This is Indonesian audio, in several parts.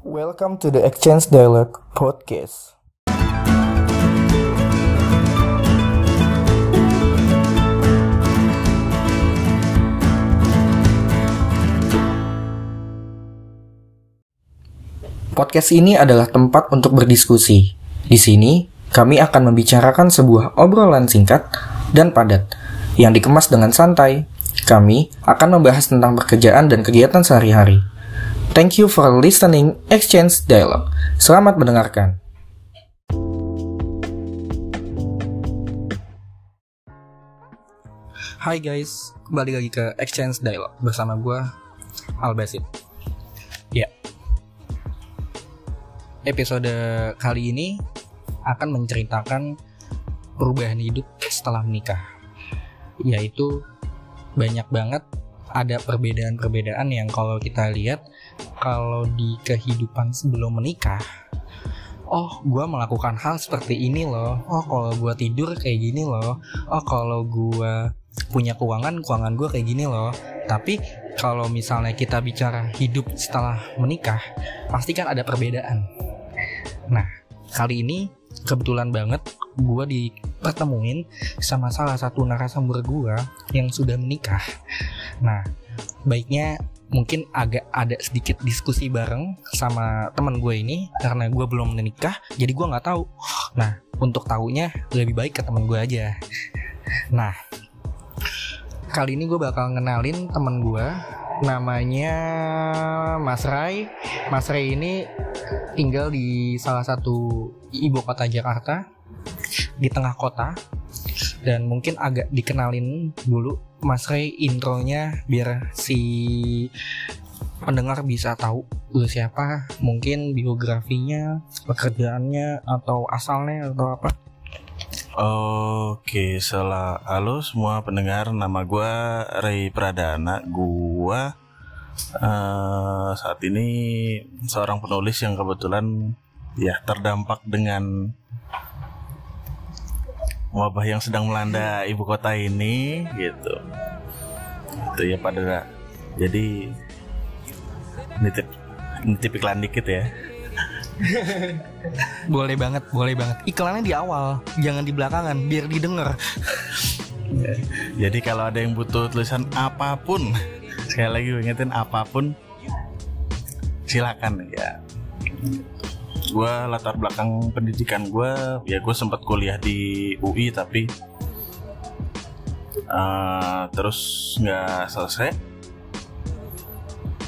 Welcome to the Exchange Dialogue Podcast. Podcast ini adalah tempat untuk berdiskusi. Di sini, kami akan membicarakan sebuah obrolan singkat dan padat yang dikemas dengan santai. Kami akan membahas tentang pekerjaan dan kegiatan sehari-hari. Thank you for listening Exchange Dialogue. Selamat mendengarkan. Hai guys, kembali lagi ke Exchange Dialogue bersama gue Albasit. Ya, episode kali ini akan menceritakan perubahan hidup setelah menikah, yaitu banyak banget ada perbedaan-perbedaan yang kalau kita lihat kalau di kehidupan sebelum menikah oh gue melakukan hal seperti ini loh. Oh kalau gue tidur kayak gini loh. Oh kalau gue punya keuangan keuangan gue kayak gini loh. Tapi kalau misalnya kita bicara hidup setelah menikah pasti kan ada perbedaan. Nah kali ini kebetulan banget gue dipertemuin sama salah satu narasumber gue yang sudah menikah. Nah, baiknya mungkin agak ada sedikit diskusi bareng sama teman gue ini karena gue belum menikah, jadi gue nggak tahu. Nah, untuk tahunya lebih baik ke teman gue aja. Nah, kali ini gue bakal ngenalin teman gue namanya Mas Rai. Mas Rai ini tinggal di salah satu ibu kota Jakarta di tengah kota dan mungkin agak dikenalin dulu Mas Ray intronya biar si pendengar bisa tahu lu siapa? Mungkin biografinya pekerjaannya atau asalnya atau apa. Oke, salah halo semua pendengar, nama gue Ray Pradana. Gua uh, saat ini seorang penulis yang kebetulan ya terdampak dengan wabah yang sedang melanda ibu kota ini gitu. Itu ya pada jadi nitip nitip iklan dikit ya. boleh banget, boleh banget. Iklannya di awal, jangan di belakangan, biar didengar. Jadi kalau ada yang butuh tulisan apa pun, sekali lagi ingetin apa pun, silakan ya. Gue latar belakang pendidikan gue, ya gue sempat kuliah di UI tapi uh, terus nggak selesai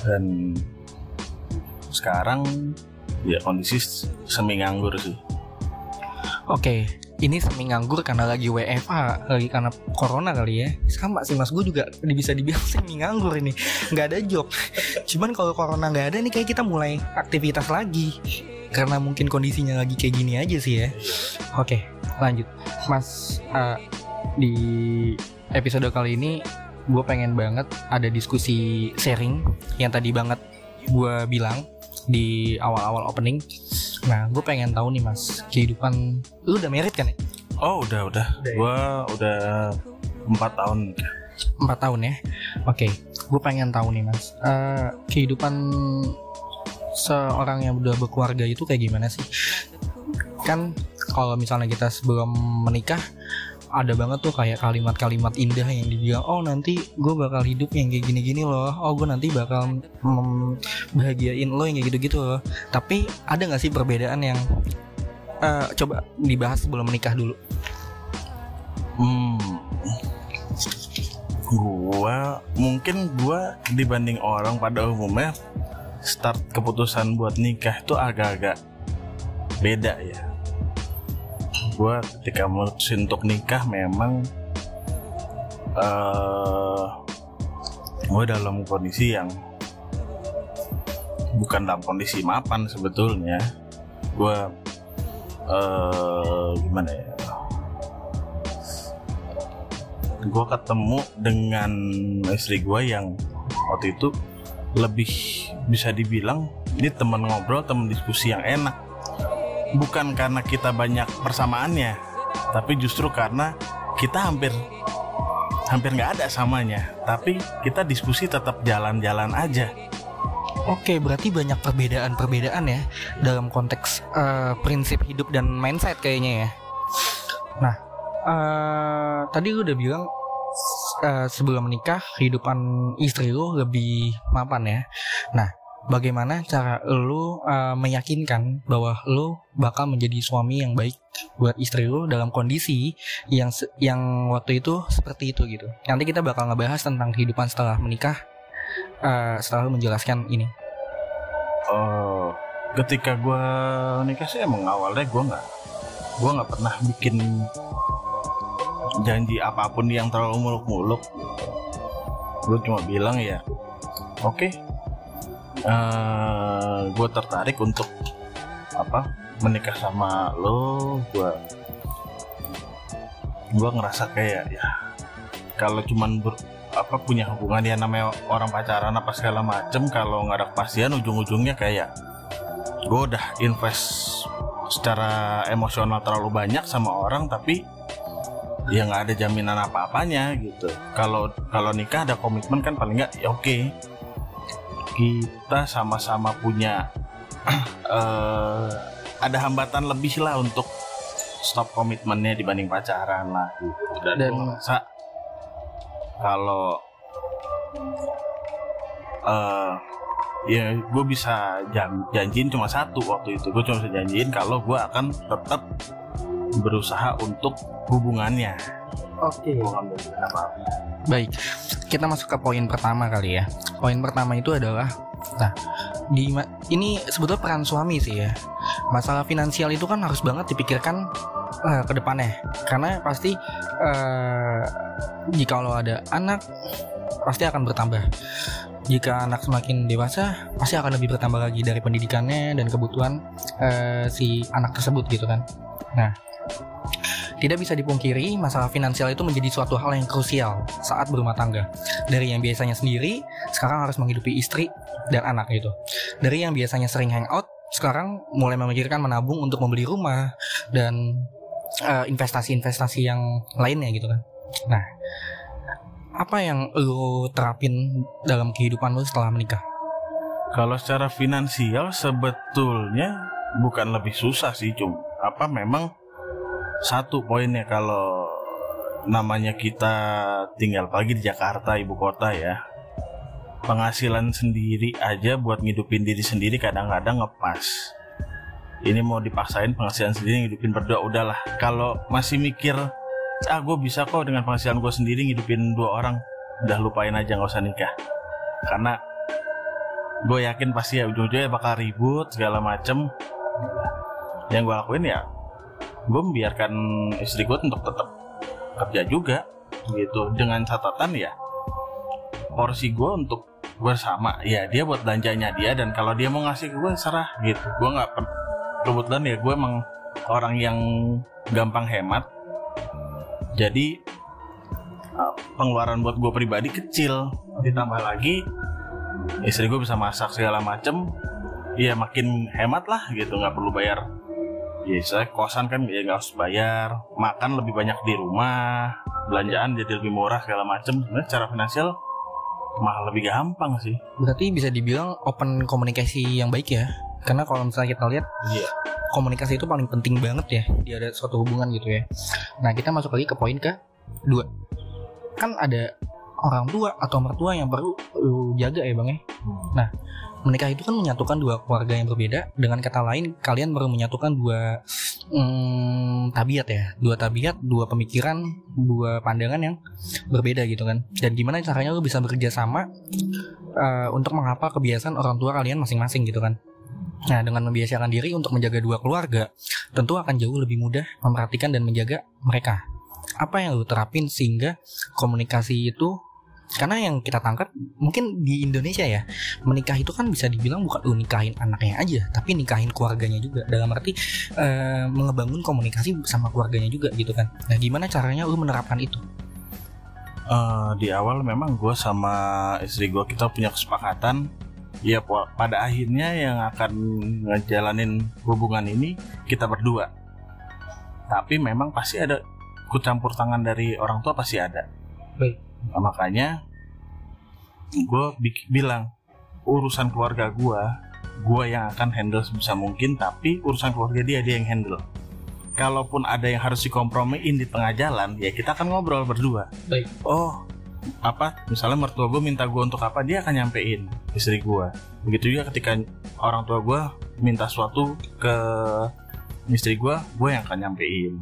dan sekarang ya kondisi semi nganggur sih. Oke, ini semi nganggur karena lagi WFA, lagi karena corona kali ya. Sama sih mas, gue juga bisa dibilang semi nganggur ini, nggak ada job. Cuman kalau corona nggak ada nih kayak kita mulai aktivitas lagi. Karena mungkin kondisinya lagi kayak gini aja sih ya. Oke, lanjut, mas. Uh, di episode kali ini gue pengen banget ada diskusi sharing yang tadi banget gue bilang di awal-awal opening. Nah, gue pengen tahu nih mas, kehidupan lu udah merit kan ya? Oh udah udah, Udah ya? gue udah empat tahun. Empat tahun ya. Oke, gue pengen tahu nih mas, eh, kehidupan seorang yang udah berkeluarga itu kayak gimana sih? Kan kalau misalnya kita sebelum menikah ada banget tuh kayak kalimat-kalimat indah yang dibilang oh nanti gue bakal hidup yang kayak gini-gini loh. Oh gue nanti bakal mem- bahagiain lo yang kayak gitu-gitu loh. Tapi ada nggak sih perbedaan yang eh, coba dibahas sebelum menikah dulu? Hmm, gua mungkin gua dibanding orang pada umumnya start keputusan buat nikah itu agak-agak beda ya. Gua ketika memutusin untuk nikah memang eh gue dalam kondisi yang bukan dalam kondisi mapan sebetulnya. Gua eh gimana ya? gue ketemu dengan istri gue yang waktu itu lebih bisa dibilang ini teman ngobrol teman diskusi yang enak bukan karena kita banyak persamaannya tapi justru karena kita hampir hampir nggak ada samanya tapi kita diskusi tetap jalan-jalan aja Oke, berarti banyak perbedaan-perbedaan ya dalam konteks uh, prinsip hidup dan mindset kayaknya ya. Nah, uh, tadi lu udah bilang uh, sebelum menikah kehidupan istri lu lebih mapan ya. Nah, bagaimana cara lu uh, meyakinkan bahwa lu bakal menjadi suami yang baik buat istri lu dalam kondisi yang yang waktu itu seperti itu gitu. Nanti kita bakal ngebahas tentang kehidupan setelah menikah uh, setelah lu menjelaskan ini. Oh, ketika gue nikah sih emang awalnya gue nggak gue nggak pernah bikin janji apa pun yang terlalu muluk-muluk gue cuma bilang ya oke uh, eh, gue tertarik untuk apa menikah sama lo. Gue gue ngerasa kayak ya kalau cuman ber, apa punya hubungan yang namanya orang pacaran apa segala macem kalau nggak ada kepastian ujung-ujungnya kayak gue udah invest secara emosional terlalu banyak sama orang tapi ya nggak ada jaminan apa-apanya gitu. Kalau kalau nikah ada komitmen kan paling nggak ya oke kita sama-sama punya uh, ada hambatan lebih lah untuk stop komitmennya dibanding pacaran lah gitu dan, dan masa kalau uh, ya gue bisa jan janjiin cuma satu waktu itu gue cuma bisa janjiin kalau gue akan tetap berusaha untuk hubungannya. Oke. Okay. Baik, kita masuk ke poin pertama kali ya. Poin pertama itu adalah, nah, di ini sebetulnya peran suami sih ya. Masalah finansial itu kan harus banget dipikirkan uh, ke depannya, karena pasti uh, jika lo ada anak pasti akan bertambah. Jika anak semakin dewasa, pasti akan lebih bertambah lagi dari pendidikannya dan kebutuhan uh, si anak tersebut gitu kan. Nah, tidak bisa dipungkiri, masalah finansial itu menjadi suatu hal yang krusial saat berumah tangga. Dari yang biasanya sendiri, sekarang harus menghidupi istri dan anak itu. Dari yang biasanya sering hangout, sekarang mulai memikirkan menabung untuk membeli rumah dan eh, investasi-investasi yang lainnya gitu kan. Nah, apa yang lo terapin dalam kehidupan lo setelah menikah? Kalau secara finansial sebetulnya bukan lebih susah sih, cum. Apa memang satu poinnya kalau namanya kita tinggal pagi di Jakarta ibu kota ya. Penghasilan sendiri aja buat ngidupin diri sendiri kadang-kadang ngepas. Ini mau dipaksain penghasilan sendiri ngidupin berdua udahlah. Kalau masih mikir ah gue bisa kok dengan penghasilan gue sendiri ngidupin dua orang udah lupain aja nggak usah nikah. Karena gue yakin pasti ya ujung-ujungnya bakal ribut segala macem. Yang gue lakuin ya gue membiarkan istri gue untuk tetap kerja juga gitu. Dengan catatan ya porsi gue untuk bersama. Ya dia buat belanjanya dia dan kalau dia mau ngasih ke gue serah gitu. Gue nggak kebetulan ya gue emang orang yang gampang hemat. Jadi uh, pengeluaran buat gue pribadi kecil. Ditambah lagi istri gue bisa masak segala macem. Ya makin hemat lah gitu. Nggak perlu bayar ya saya kosan kan ya nggak harus bayar. Makan lebih banyak di rumah belanjaan jadi lebih murah segala macem. Sebenarnya secara finansial malah lebih gampang sih. Berarti bisa dibilang open komunikasi yang baik ya? Karena kalau misalnya kita lihat iya. komunikasi itu paling penting banget ya di ada suatu hubungan gitu ya. Nah kita masuk lagi ke poin ke dua. Kan ada orang tua atau mertua yang perlu lu jaga ya bang ya? Hmm. nah menikah itu kan menyatukan dua keluarga yang berbeda. Dengan kata lain kalian baru menyatukan dua hmm, tabiat ya. Dua tabiat dua pemikiran dua pandangan yang berbeda gitu kan. Dan gimana caranya lu bisa bekerja sama uh, untuk menghafal kebiasaan orang tua kalian masing-masing gitu kan. Nah, dengan membiasakan diri untuk menjaga dua keluarga, tentu akan jauh lebih mudah memperhatikan dan menjaga mereka. Apa yang lu terapin sehingga komunikasi itu karena yang kita tangkap mungkin di Indonesia ya menikah itu kan bisa dibilang bukan lu nikahin anaknya aja tapi nikahin keluarganya juga. Dalam arti uh, mengebangun komunikasi sama keluarganya juga gitu kan. Nah gimana caranya lu menerapkan itu? Uh, di awal memang gue sama istri gue kita punya kesepakatan. Ya pada akhirnya yang akan ngejalanin hubungan ini kita berdua. Tapi memang pasti ada ikut campur tangan dari orang tua pasti ada. Baik nah, makanya gue bilang urusan keluarga gue gue yang akan handle sebisa mungkin tapi urusan keluarga dia dia yang handle. Kalaupun ada yang harus dikompromiin di tengah jalan ya kita akan ngobrol berdua. Baik. oh apa? Misalnya mertua gue minta gue untuk apa dia akan nyampein istri gue begitu juga ketika orang tua gue minta sesuatu ke istri gue gue yang akan nyampein.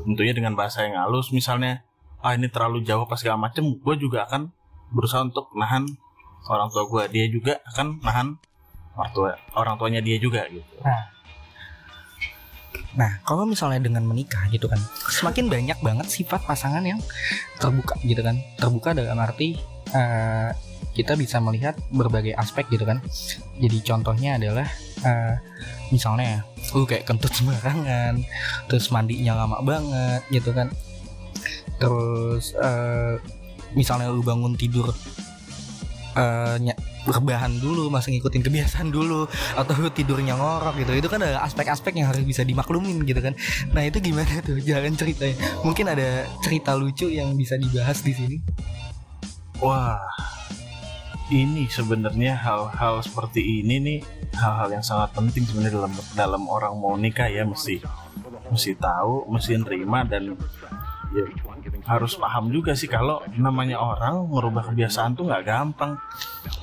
Tentunya dengan bahasa yang halus misalnya ah ini terlalu jauh apa segala macem gue juga akan berusaha untuk nahan orang tua gue dia juga akan nahan orang tua orang tuanya dia juga gitu Nah, kalau misalnya dengan menikah gitu kan, semakin banyak banget sifat pasangan yang terbuka gitu kan. Terbuka dalam arti eh, kita bisa melihat berbagai aspek gitu kan. Jadi contohnya adalah eh, misalnya lu kayak kentut sembarangan, terus mandinya lama banget gitu kan. Terus eh, misalnya lu bangun tidur eh, ny- rebahan dulu, masih ngikutin kebiasaan dulu atau tidurnya ngorok gitu itu kan ada aspek-aspek yang harus bisa dimaklumin gitu kan. Nah itu gimana tuh? Jalan ceritanya. Mungkin ada cerita lucu yang bisa dibahas di sini? Wah, ini sebenarnya hal-hal seperti ini nih hal-hal yang sangat penting sebenarnya dalam dalam orang mau nikah ya mesti mesti tahu, mesti nerima dan ya harus paham juga sih kalau namanya orang merubah kebiasaan tuh nggak gampang.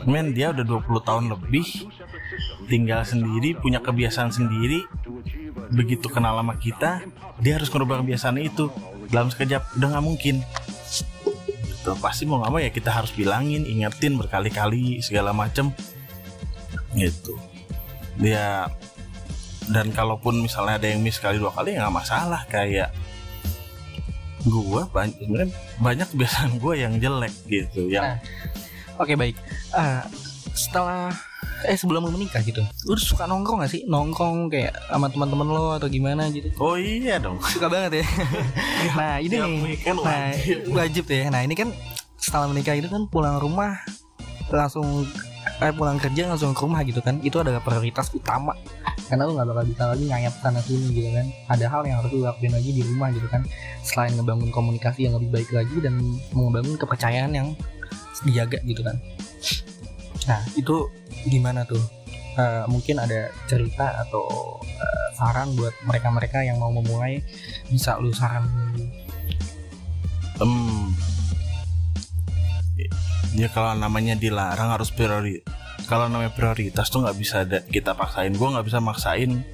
Men dia udah 20 tahun lebih tinggal sendiri, punya kebiasaan sendiri. Begitu kenal sama kita, dia harus merubah kebiasaan itu dalam sekejap. Udah nggak mungkin. Gitu. Pasti mau nggak mau ya kita harus bilangin ingetin berkali-kali segala macem. Gitu. Dia dan kalaupun misalnya ada yang miss sekali dua kali ya nggak masalah. Kayak gua banyak banyak kebiasaan gua yang jelek gitu yang oke baik. Eh, setelah eh sebelum lu menikah gitu lu suka nongkrong gak sih? Nongkrong kayak sama teman-teman lo atau gimana gitu? Oh iya dong. Suka banget ya? Nah ini Tiap nih. nah wajib. wajib ya nah ini kan setelah menikah itu kan pulang rumah langsung eh pulang kerja langsung ke rumah gitu kan itu adalah prioritas utama. Karena lu nggak bakal bisa lagi ngayap sana sini gitu kan. Ada hal yang harus lu lakuin lagi di rumah gitu kan. Selain ngebangun komunikasi yang lebih baik lagi dan membangun kepercayaan yang dijaga gitu kan. Nah itu gimana tuh? Eh, mungkin ada cerita atau eh, saran buat mereka-mereka yang mau memulai bisa lu saran Hmm. Ya kalau namanya dilarang harus priori. Kalau namanya prioritas tuh nggak bisa ada, kita paksain. Gue nggak bisa maksain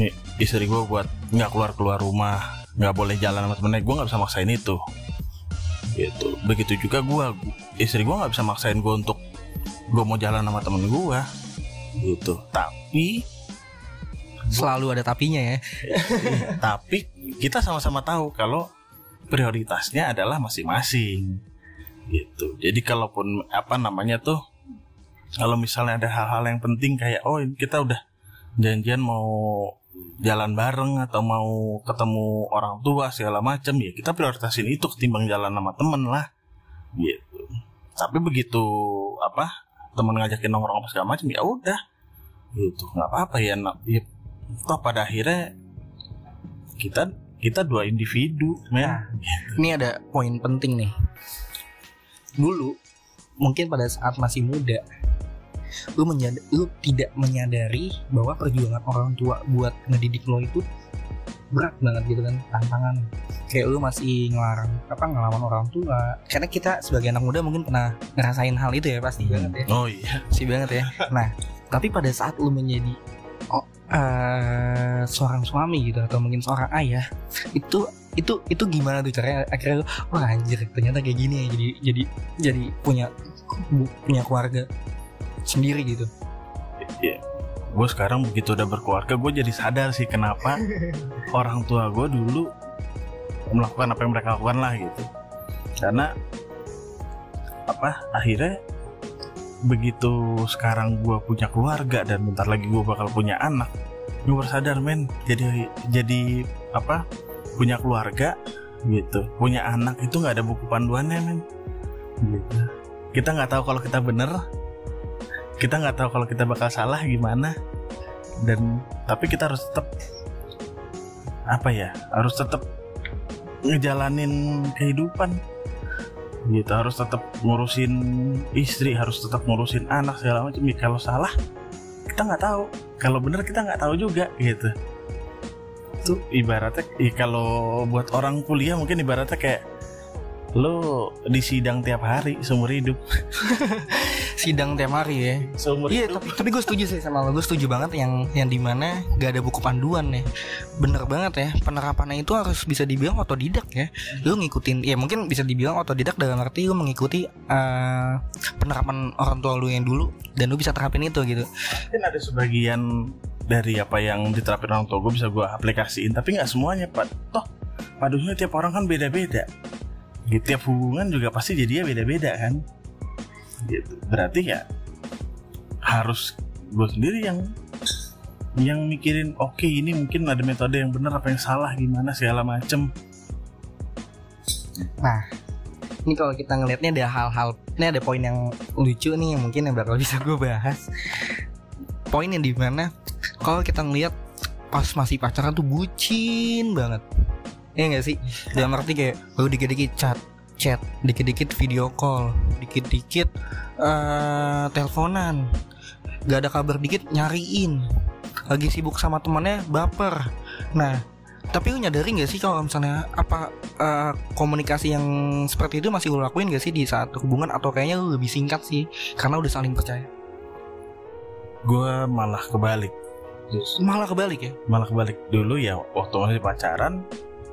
nih, istri gue buat nggak keluar keluar rumah, nggak boleh jalan sama temennya. Gue nggak bisa maksain itu. Gitu. Begitu juga gue, istri gue nggak bisa maksain gue untuk gue mau jalan sama temen gue. Gitu. Tapi selalu ada tapinya ya tapi kita sama-sama tahu kalau prioritasnya adalah masing-masing gitu. Jadi kalaupun apa namanya tuh kalau misalnya ada hal-hal yang penting kayak oh kita udah janjian mau jalan bareng atau mau ketemu orang tua segala macam ya kita prioritasin itu ketimbang jalan sama temen lah. Gitu. Tapi begitu apa temen ngajakin nongkrong apa segala macam ya udah. Gitu. Nggak apa-apa ya, nak- ya toh pada akhirnya kita kita dua individu men Nah. ini ada poin penting nih dulu mungkin pada saat masih muda lu menyad- lu tidak menyadari bahwa perjuangan orang tua buat ngedidik lo itu berat banget gitu kan tantangan. Kayak lu masih ngelarang apa ngelawan orang tua. Karena kita sebagai anak muda mungkin pernah ngerasain hal itu ya pasti banget ya. Oh iya. Sih banget ya. Nah, tapi pada saat lu menjadi oh, eh, seorang suami gitu atau mungkin seorang ayah, itu itu itu gimana tuh caranya? Akhirnya wah anjir ternyata kayak gini ya jadi jadi jadi punya punya keluarga sendiri gitu. gue sekarang begitu udah berkeluarga gue jadi sadar sih kenapa orang tua gue dulu melakukan apa yang mereka lakukan lah gitu. Karena apa akhirnya begitu sekarang gue punya keluarga dan bentar lagi gue bakal punya anak gue bersadar men jadi jadi apa punya keluarga gitu. Punya anak itu nggak ada buku panduannya men. Gitu. Kita nggak tahu kalau kita bener kita nggak tahu kalau kita bakal salah gimana. Dan tapi kita harus tetap apa ya harus tetap ngejalanin kehidupan. Gitu harus tetap ngurusin istri harus tetap ngurusin anak segala macam. Ya, kalau salah kita nggak tahu. Kalau bener kita nggak tahu juga gitu itu ibaratnya ya kalau buat orang kuliah mungkin ibaratnya kayak lo di sidang tiap hari seumur hidup. Sidang tiap hari ya. Seumur Iya hidup. tapi tapi gue setuju sih sama lo. Gue setuju banget yang yang di mana gak ada buku panduan ya. Bener banget ya penerapannya itu harus bisa dibilang otodidak ya. Lu ngikutin ya mungkin bisa dibilang otodidak dalam arti lu mengikuti eh, penerapan orang tua lu yang dulu dan lu bisa terapin itu gitu. Mungkin ada sebagian dari apa yang diterapin orang tua gue bisa gue aplikasiin. Tapi nggak semuanya pak. Toh padunya tiap orang kan beda-beda. Gitu tiap hubungan juga pasti jadinya beda-beda kan? Gitu. Berarti ya harus gue sendiri yang yang mikirin oke ini mungkin ada metode yang benar apa yang salah gimana segala macem. Nah, ini kalau kita ngelihatnya ada hal-hal, ini ada poin yang lucu nih mungkin yang bakal bisa gue bahas. Poin yang di mana kalau kita ngelihat pas masih pacaran tuh bucin banget. Iya gak sih? Dalam arti kayak baru dikit-dikit chat, chat, dikit-dikit video call, dikit-dikit eh teleponan, gak ada kabar dikit nyariin, lagi sibuk sama temannya baper. Nah, tapi lu nyadari gak sih kalau misalnya apa eh, komunikasi yang seperti itu masih lu lakuin gak sih di saat hubungan atau kayaknya lu lebih singkat sih karena udah saling percaya gue malah kebalik malah kebalik ya? Malah kebalik. Dulu ya waktu masih pacaran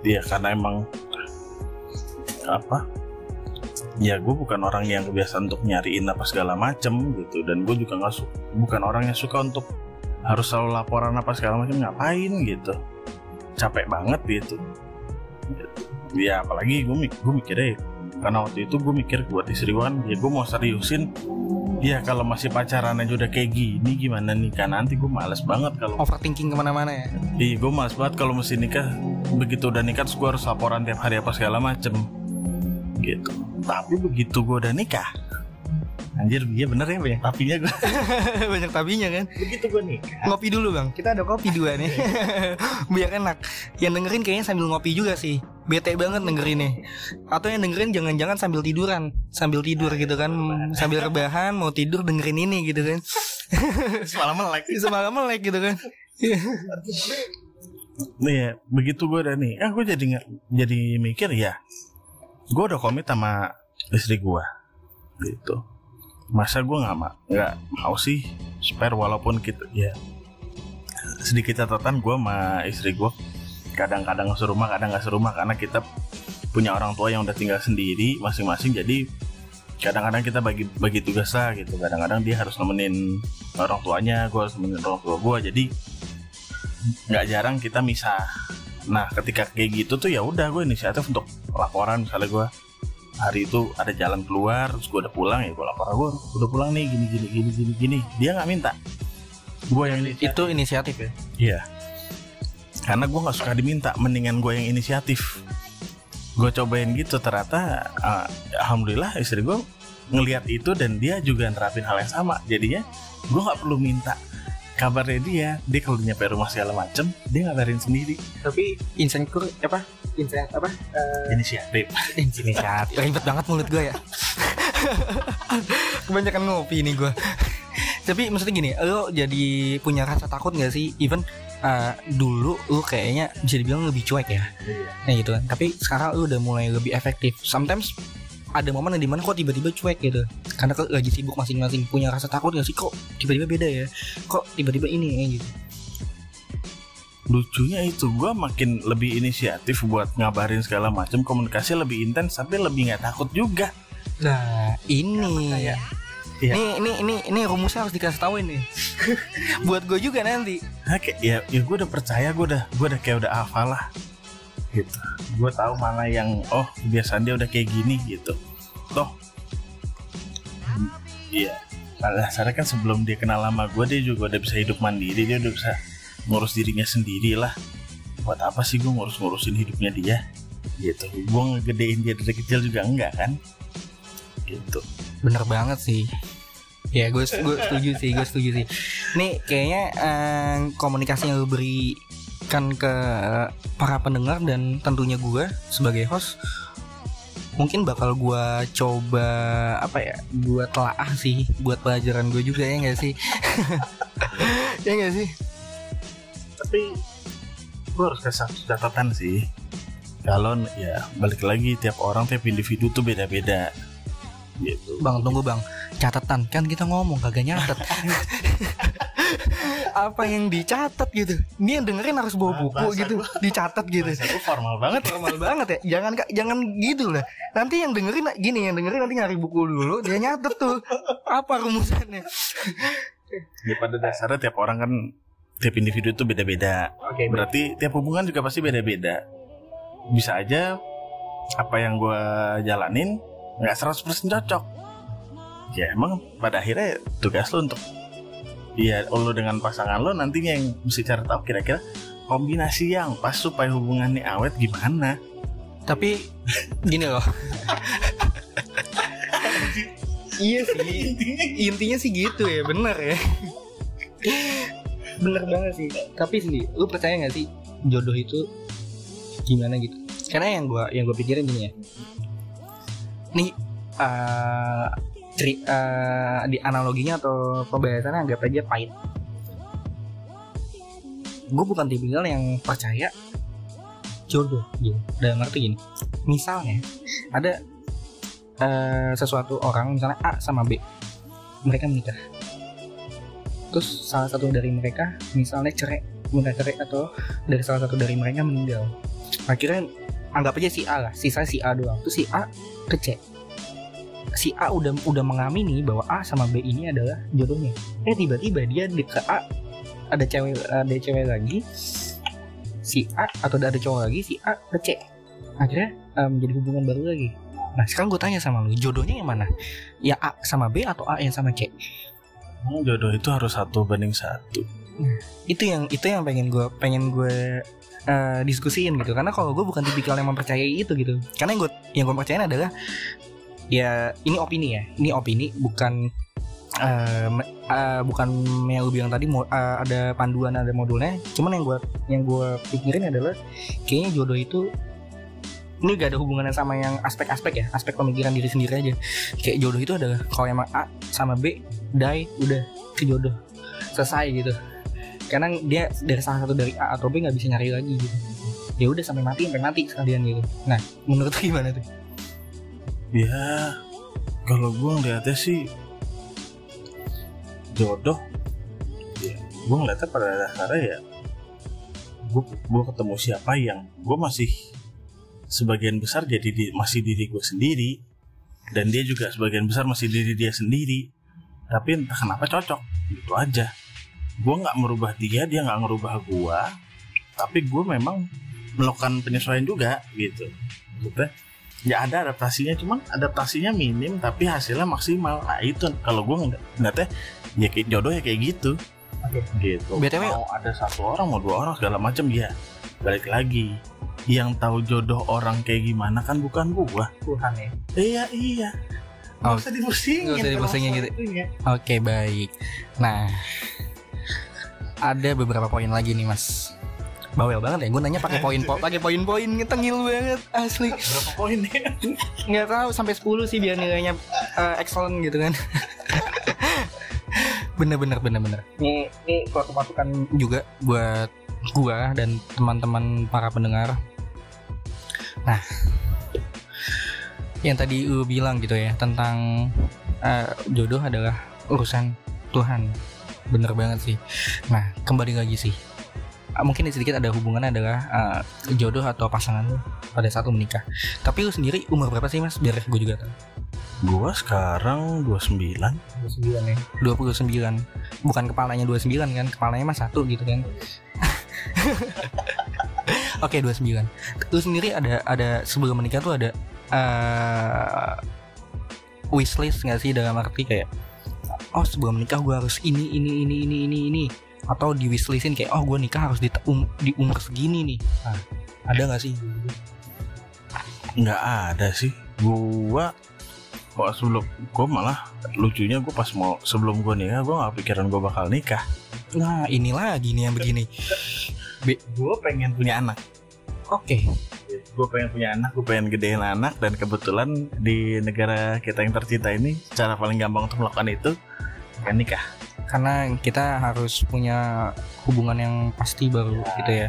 dia karena emang apa ya gue bukan orang yang biasa untuk nyariin apa segala macem gitu dan gue juga nggak suka bukan orang yang suka untuk harus selalu laporan apa segala macam ngapain gitu. Capek banget gitu. Ya apalagi gue mik gue mikirnya ya, karena waktu itu gue mikir buat istri gue kan ya gue mau seriusin ya kalau masih pacaran aja udah kayak gini gimana nikah nanti gue males banget kalau overthinking ke mana-mana ya Iya, gue males banget kalau mesti nikah. Begitu udah nikah, terus gue harus laporan tiap hari apa segala macem. Gitu. Tapi begitu gue udah nikah, anjir, iya bener ya, ya. Tapinya gue. banyak tabinya kan begitu gue nikah. ngopi dulu bang kita ada kopi dua nih biar enak yang dengerin kayaknya sambil ngopi juga sih bete banget dengerinnya. Atau yang dengerin jangan-jangan sambil tiduran sambil tidur gitu kan sambil rebahan mau tidur dengerin ini gitu kan. Semalam melek. semalam melek gitu kan. Nih ya, begitu gue udah nih, ah gue jadi nggak jadi mikir ya, gue udah komit sama istri gue, gitu. Masa gue nggak ma nggak mau sih spare walaupun kita ya sedikit catatan gue sama istri gue kadang-kadang serumah kadang nggak serumah karena kita punya orang tua yang udah tinggal sendiri masing-masing jadi kadang-kadang kita bagi bagi tugas lah gitu. Kadang-kadang dia harus nemenin orang tuanya gue harus nemenin orang tua gue jadi nggak jarang kita misah. Nah ketika kayak gitu tuh ya udah gue inisiatif untuk laporan. Misalnya gue hari itu ada jalan keluar terus gue udah pulang ya gue lapor gue udah pulang nih gini gini gini gini gini. Dia nggak minta. Gue yang inisiatif. itu inisiatif ya? Iya. Karena gue nggak suka diminta, mendingan gue yang inisiatif. Gue cobain gitu, ternyata ah, alhamdulillah istri gue ngelihat itu dan dia juga nerapin hal yang sama. Jadinya gue nggak perlu minta kabarnya dia. Dia kalau nyampe rumah segala macem, dia ngabarin sendiri. tapi insenkur apa insen apa Inisiatif. inisiatif ribet banget mulut gue ya kebanyakan ngopi nih gue tapi maksudnya gini lo jadi punya rasa takut gak sih even uh, dulu lu kayaknya bisa dibilang lebih cuek ya. Nah gitu kan. Tapi sekarang lu udah mulai lebih efektif. Sometimes ada momen yang di mana kok tiba-tiba cuek gitu. Karena kok lagi sibuk masing-masing. Punya rasa takut gak sih? Kok tiba-tiba beda ya? Kok tiba-tiba ini ya gitu. Lucunya itu gue makin lebih inisiatif buat ngabarin segala macam. Komunikasi lebih intens tapi lebih nggak takut juga. nah ini Iya. ini ini ini ini rumusnya harus dikasih tahu ini. Buat gue juga nanti. Nah, kayak ya, ya gue udah percaya gue udah gue udah kayak udah hafal lah. Gitu. Gue tahu mana yang oh kebiasaan dia udah kayak gini gitu. Toh. Iya. Pada dasarnya kan sebelum dia kenal lama gue dia juga udah bisa hidup mandiri dia udah bisa ngurus dirinya sendiri lah. Buat apa sih gue ngurus-ngurusin hidupnya dia? Gitu. Gue ngegedein dia dari kecil juga enggak kan gitu. Bener banget sih. Ya gue gue setuju sih gue setuju sih. Nih kayaknya eh, komunikasi yang lu berikan ke para pendengar dan tentunya gue sebagai host mungkin bakal gua coba apa ya gua telaah sih buat pelajaran gue juga ya nggak sih? Ya nggak sih? Tapi gue harus kasih catatan sih. Kalau ya balik lagi tiap orang tiap individu tuh beda-beda gitu. Bang tunggu bang. Catatan. Kan kita ngomong kagak nyatet. Apa yang dicatat gitu? Ini yang dengerin harus bawa buku bahasa gitu. gua- dicatat gitu. Bahasa formal banget. Formal banget ya. Jangan Kak, jangan gitu lah. Nanti yang dengerin gini yang dengerin nanti nyari buku dulu dia nyatet tuh. Apa rumusannya? Ya pada dasarnya tiap orang kan tiap individu tuh beda-beda. Oke berarti tiap hubungan juga pasti beda-beda. Bisa aja apa yang gue jalanin nggak 100% cocok. Ya emang pada akhirnya tugas lo untuk ya lo dengan pasangan lo nantinya yang mesti cari tahu kira-kira kombinasi yang pas supaya hubungannya awet gimana. Tapi gini loh. Iya sih. Intinya sih gitu ya bener ya. Bener banget sih. Tapi sih lu percaya nggak sih jodoh itu gimana gitu? Karena yang gua yang gue pikirin gini ya nih eh, ceri- eh, di analoginya atau pembahasannya anggap aja pahit. Gue bukan tipikal yang percaya jodoh gitu. Dalam arti gini misalnya ada eh, sesuatu orang misalnya A sama B mereka menikah. Terus salah satu dari mereka misalnya cerai mereka cerai atau dari salah satu dari mereka meninggal. Akhirnya anggap aja si A lah sisa si A doang. Terus si A ke C. Si A udah udah mengamini bahwa A sama B ini adalah jodohnya. Eh tiba-tiba dia di ke A ada cewek ada cewek lagi si A atau ada cowok lagi si A ke C. Akhirnya eh, menjadi hubungan baru lagi. Nah sekarang gue tanya sama lu jodohnya yang mana? Ya A sama B atau A yang sama C? Emang jodoh itu harus satu banding satu. Itu yang itu yang pengen gue pengen gue eh, diskusiin gitu. Karena kalau gue bukan tipikal yang mempercayai itu gitu. Karena yang gue yang gue percayain adalah ya ini opini ya. Ini opini bukan me- eh, bukan yang lu bilang tadi eh, ada panduan ada modulnya. Cuman yang gue yang gue pikirin adalah kayaknya jodoh itu ini gak ada hubungannya sama yang aspek-aspek ya aspek pemikiran diri sendiri aja. Kayak jodoh itu adalah kalau emang A sama B die udah ke jodoh. Selesai gitu karena dia dari salah satu dari A atau B nggak bisa nyari lagi gitu. Ya udah sampai mati sampai mati sekalian gitu. Nah menurut lu gimana tuh? Ya kalau gue ngeliatnya sih jodoh. Ya gue ngeliatnya pada dasarnya ya gue gue ketemu siapa yang gue masih sebagian besar jadi di- masih diri gue sendiri. Dan dia juga sebagian besar masih diri dia sendiri. Tapi entah kenapa cocok gitu aja gue nggak merubah dia dia nggak ngerubah gue tapi gue memang melakukan penyesuaian juga gitu. Maksudnya ya ada adaptasinya cuman adaptasinya minim tapi hasilnya maksimal. Nah itu kalau gue nggak ngeliatnya ya kayak jodoh ya kayak gitu. Gitu. BTW mau ada satu orang mau dua orang segala macam ya balik lagi. Yang tahu jodoh orang kayak gimana kan bukan gua. Tuhan ya. Iya iya. Oh. nggak usah dipusingin Nggak usah dipusingin gitu. oke baik. Nah ada beberapa poin lagi nih mas. Bawel banget ya gue nanya pakai poin po pakai poin-poin tengil banget asli. Berapa poin ya? Nggak tahu sampai 10 sih biar nilainya eh, excellent gitu kan. Bener bener bener bener. Ini ini suatu masukan juga buat gua dan teman-teman para pendengar. Nah yang tadi lu bilang gitu ya tentang eh, jodoh adalah urusan Tuhan bener banget sih. Nah kembali lagi sih. Ah, mungkin sedikit ada hubungannya adalah eh, jodoh atau pasangan lu pada saat lu menikah. Tapi lu sendiri umur berapa sih mas? Biar gue juga tahu. Gua sekarang 29 29 ya? 29 bukan kepalanya 29 kan? Kepalanya mah satu gitu kan. Oke 29 Lu sendiri ada ada sebelum menikah tuh ada eh wishlist gak sih? Dalam arti kayak Oh sebelum menikah gue harus ini ini ini ini ini ini. Atau di wishlistin kayak oh gue nikah harus di, um- di umur segini nih. Nah, Ada gak sih? nggak ada sih. Gua kok sebelum gua malah lucunya gua pas mau sebelum gua nikah gua nggak pikiran gua bakal nikah. Nah ini lagi nih yang begini. Gua pengen punya anak. Oke gue pengen punya anak. Gue pengen gedein anak dan kebetulan di negara kita yang tercinta ini cara paling gampang untuk melakukan itu kan nikah. Karena kita harus punya hubungan yang pasti baru gitu ya.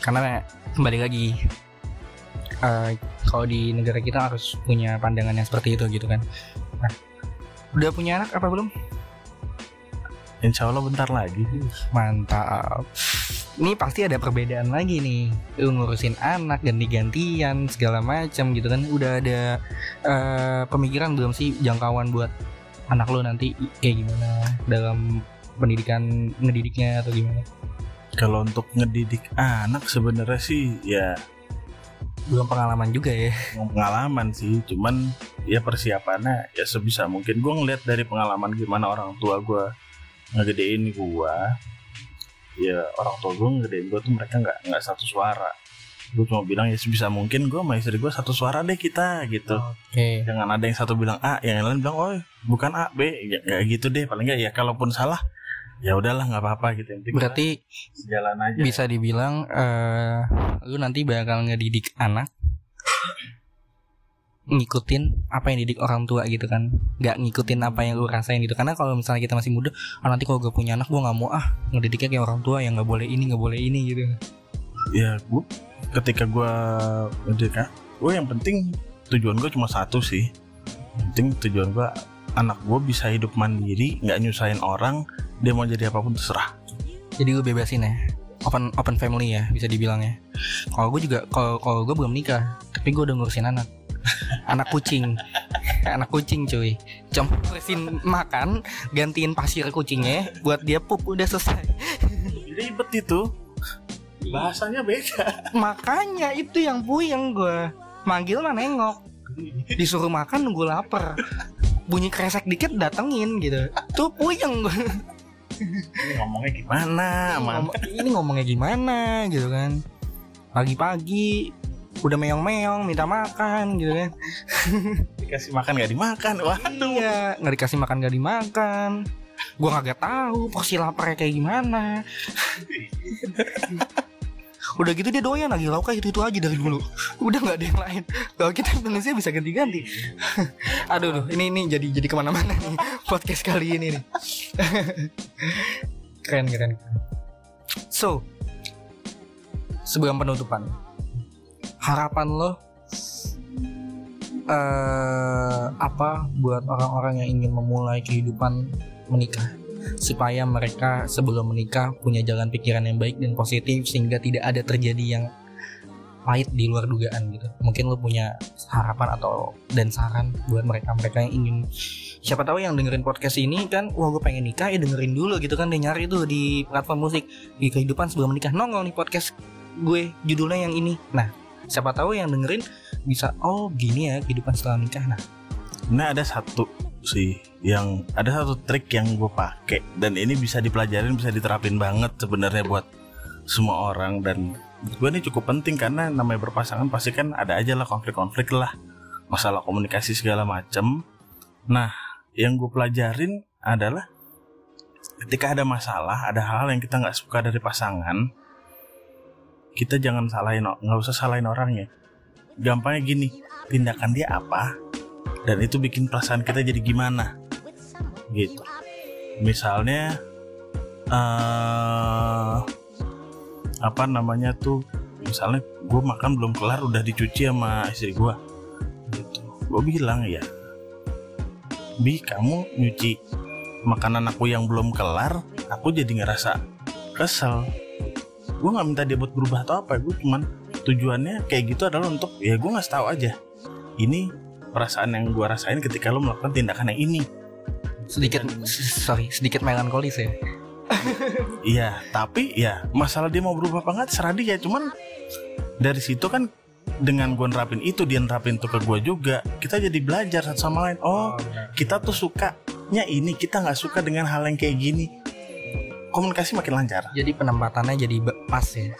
Karena kembali lagi eh, kalau di negara kita harus punya pandangan yang seperti itu gitu kan. Nah, udah punya anak apa belum? Insya Allah bentar lagi. Mantap ini pasti ada perbedaan lagi nih. Lu ngurusin anak ganti-gantian segala macam gitu kan. Udah ada eh, pemikiran belum sih jangkauan buat anak lo nanti kayak gimana? Dalam pendidikan ngedidiknya atau gimana? Kalau untuk ngedidik anak sebenarnya sih ya belum pengalaman juga ya. Pengalaman sih cuman ya persiapannya ya sebisa mungkin. Gue ngeliat dari pengalaman gimana orang tua gue ngegedein gue ya orang tua gue ngegedein gue tuh mereka nggak nggak satu suara. Gue cuma bilang ya sebisa mungkin gue sama istri gue satu suara deh kita gitu. Oke. Jangan ada yang satu bilang A yang lain bilang oh bukan A B ya, ya gitu deh. Paling nggak ya kalaupun salah ya udahlah nggak apa-apa gitu. Penting berarti sejalan aja. bisa dibilang eh lu nanti bakal ngedidik anak ngikutin apa yang didik orang tua gitu kan. Nggak ngikutin apa yang lu rasain gitu. Karena kalau misalnya kita masih muda ah nanti kalau gue punya anak gue nggak mau ah ngedidiknya kayak orang tua yang nggak boleh ini nggak boleh ini gitu. Ya gue ketika gue ngedidik gue yang penting tujuan gue cuma satu sih. Yang penting tujuan gue anak gue bisa hidup mandiri nggak nyusahin orang dia mau jadi apa pun terserah. Jadi gue bebasin ya open open family ya bisa dibilang ya. Kalau gue juga kalau kalau gue belum nikah tapi gue udah ngurusin anak anak kucing. Anak kucing cuy. Cuma ngurusin makan gantiin pasir kucingnya buat dia pup udah selesai. Ribet itu. Bahasanya beda. Makanya itu yang puyeng gue manggil mah nengok. Disuruh makan nunggu lapar. Bunyi kresek dikit datengin gitu. Tuh puyeng gue ini ngomongnya gimana man Ngom- ini ngomongnya gimana gitu kan. Pagi-pagi udah meong-meong minta makan gitu kan. Dikasih makan gak dimakan? Waduh. Iya nggak dikasih makan nggak dimakan. Gua kagak tahu porsi laparnya kayak gimana. Udah gitu dia doyan lagi lauknya itu itu aja dari dulu. Udah nggak ada yang lain. Kalau kita Indonesia bisa ganti-ganti. Aduh aduh, ini ini jadi jadi ke mana-mana nih podcast kali ini nih. Keren keren. So sebelum penutupan harapan lo eh apa buat orang-orang yang ingin memulai kehidupan menikah supaya mereka sebelum menikah punya jalan pikiran yang baik dan positif sehingga tidak ada terjadi yang pahit di luar dugaan gitu. Mungkin lo punya harapan atau dan saran buat mereka-mereka yang ingin siapa tahu yang dengerin podcast ini kan wah gue pengen nikah ya dengerin dulu gitu kan dia nyari tuh di platform musik di kehidupan sebelum menikah nongol nih podcast gue judulnya yang ini. Nah, siapa tahu yang dengerin bisa oh gini ya kehidupan setelah nikah. Nah, Nah ada satu sih yang ada satu trik yang gue pakai dan ini bisa dipelajarin bisa diterapin banget sebenarnya buat semua orang dan gue ini cukup penting karena namanya berpasangan pasti kan ada aja lah konflik-konflik lah masalah komunikasi segala macem. Nah yang gue pelajarin adalah ketika ada masalah ada hal yang kita nggak suka dari pasangan kita jangan salahin nggak usah salahin orangnya gampangnya gini tindakan dia apa dan itu bikin perasaan kita jadi gimana gitu. Misalnya eh apa namanya tuh misalnya gue makan belum kelar udah dicuci sama istri gue gitu. Gue bilang ya bi kamu nyuci makanan aku yang belum kelar aku jadi ngerasa kesel gue nggak minta dia buat berubah atau apa gue cuman tujuannya kayak gitu adalah untuk ya gue nggak tahu aja ini perasaan yang gue rasain ketika lo melakukan tindakan yang ini. Sedikit sorry sedikit melankolis ya. iya tapi ya masalah dia mau berubah apa enggak serah dia. Cuman dari situ kan dengan gue nerapin itu dia nerapin tuh ke gue juga kita jadi belajar satu sama lain. Oh kita tuh sukanya ini kita nggak suka dengan hal yang kayak gini komunikasi makin lancar. Jadi penempatannya jadi pas ya.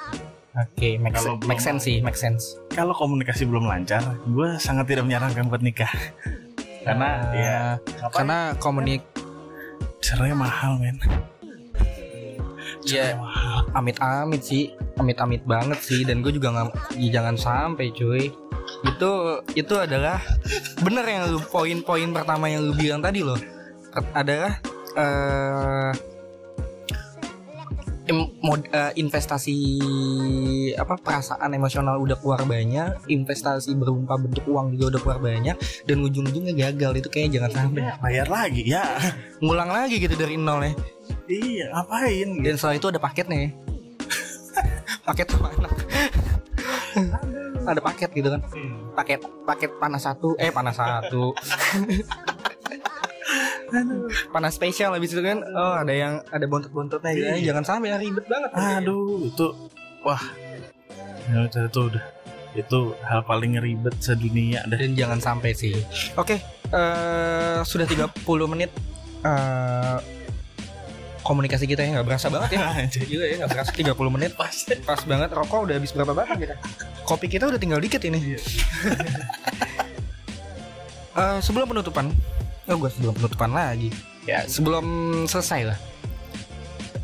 Oke, make, Kalau sen- make sense sih, make sense. kalau komunikasi belum lancar gue sangat tidak menyarankan buat nikah. Karena Eh, ya karena komunik cerainya mahal men. Ya amit-amit sih amit-amit banget sih dan gue juga nggak ya jangan sampai cuy. Itu itu adalah bener yang lu poin-poin pertama yang lu bilang tadi loh. Adalah eh im- mod- eh, investasi apa perasaan emosional udah keluar banyak investasi berupa bentuk uang juga udah keluar banyak dan ujung-ujungnya gagal. Itu kayaknya jangan sampai bayar lagi ya. Ngulang lagi gitu dari nol ya. Iya ngapain gitu. dan setelah itu ada paketnya ya. paket mana ada paket gitu kan. Paket paket panas satu eh panas satu panas spesial habis itu kan? Oh ada yang ada bontot-bontotnya gitu. Iya. jangan sampai ya, ribet banget. Aduh itu wah. Ya, itu udah itu hal paling ribet sedunia dah dan jangan sampai sih. Oke eh sudah 30 menit. Eh komunikasi kita ya nggak berasa banget ya. Gila ya nggak berasa 30 menit. Pas pas banget rokok udah habis berapa batang kita kopi kita udah tinggal dikit ini. Eh, sebelum penutupan oh gue sebelum penutupan lagi. Ya sebelum selesai lah.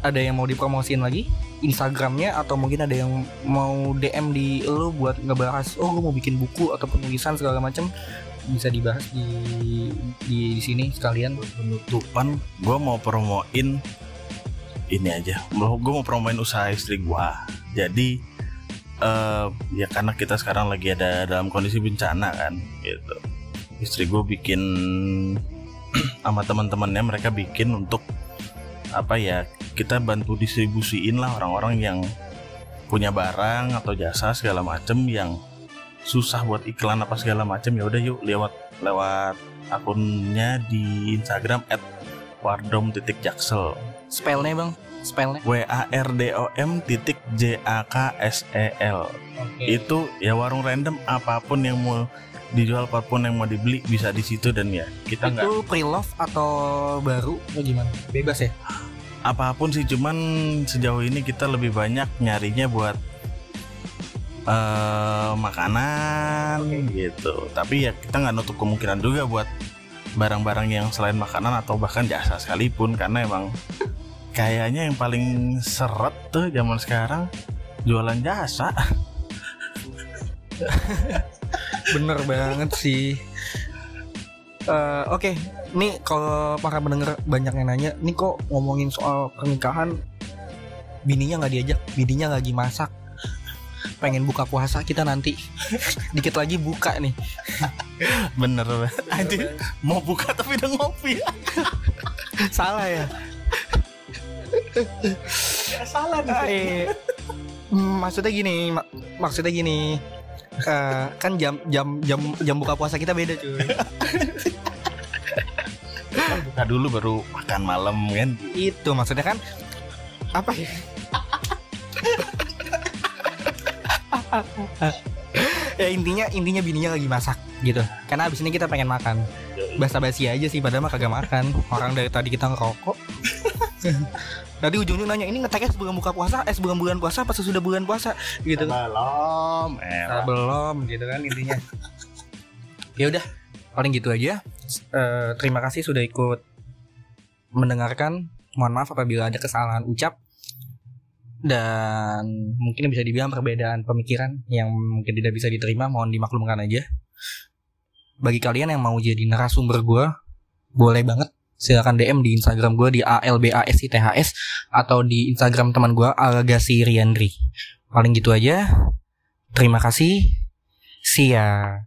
Ada yang mau dipromosiin lagi? Instagramnya atau mungkin ada yang mau DM di lu buat ngebahas oh gue mau bikin buku atau penulisan segala macam bisa dibahas di di, di sini sekalian. Penutupan gue mau promoin ini aja. Gue mau promoin usaha istri gue jadi eh ya karena kita sekarang lagi ada dalam kondisi bencana kan gitu istri gue bikin sama teman-temannya mereka bikin untuk apa ya kita bantu distribusiin lah orang-orang yang punya barang atau jasa segala macem yang susah buat iklan apa segala macem. Ya udah yuk lewat lewat akunnya di Instagram @wardom titik jaksel. Spellnya bang? Spellnya? W A R D O M titik J A K S E L. Itu ya warung random apa pun yang mau dijual apa pun yang mau dibeli bisa di situ dan ya kita nggak itu pre-love atau baru atau gimana? Bebas ya? Apa pun sih cuman sejauh ini kita lebih banyak nyarinya buat eh makanan gitu. Tapi ya kita nggak nutup kemungkinan juga buat barang-barang yang selain makanan atau bahkan jasa sekalipun karena emang kayaknya yang paling seret tuh zaman sekarang jualan jasa bener banget sih Eh, Oke, nih kalau para pendengar banyak yang nanya, nih kok ngomongin soal pernikahan, bininya nggak diajak, bininya lagi masak, pengen buka puasa kita nanti, dikit lagi buka nih. bener banget. Anjir, mau buka tapi udah ngopi Salah ya? salah Eh, mm, maksudnya gini, mak- maksudnya gini, eh, kan jam jam jam jam buka puasa kita beda cuy. buka dulu baru makan malam kan Itu maksudnya kan apa ya? ya intinya intinya bininya lagi masak gitu. Karena abis ini kita pengen makan. Basa basi aja sih padahal mah kagak makan. Orang dari tadi kita ngerokok. Tadi ujungnya nanya ini ngeteknya sebelum buka puasa, eh sebelum bulan puasa apa sesudah bulan puasa gitu. belum Ah, belum gitu kan intinya. ya udah paling gitu aja. Eh, terima kasih sudah ikut mendengarkan. Mohon maaf apabila ada kesalahan ucap dan mungkin bisa dibilang perbedaan pemikiran yang mungkin tidak bisa diterima mohon dimaklumkan aja. Bagi kalian yang mau jadi narasumber gue, boleh banget silakan DM di Instagram gue di ALBASITHS atau di Instagram teman gue Algasi Riandri. Paling gitu aja. Terima kasih. See ya.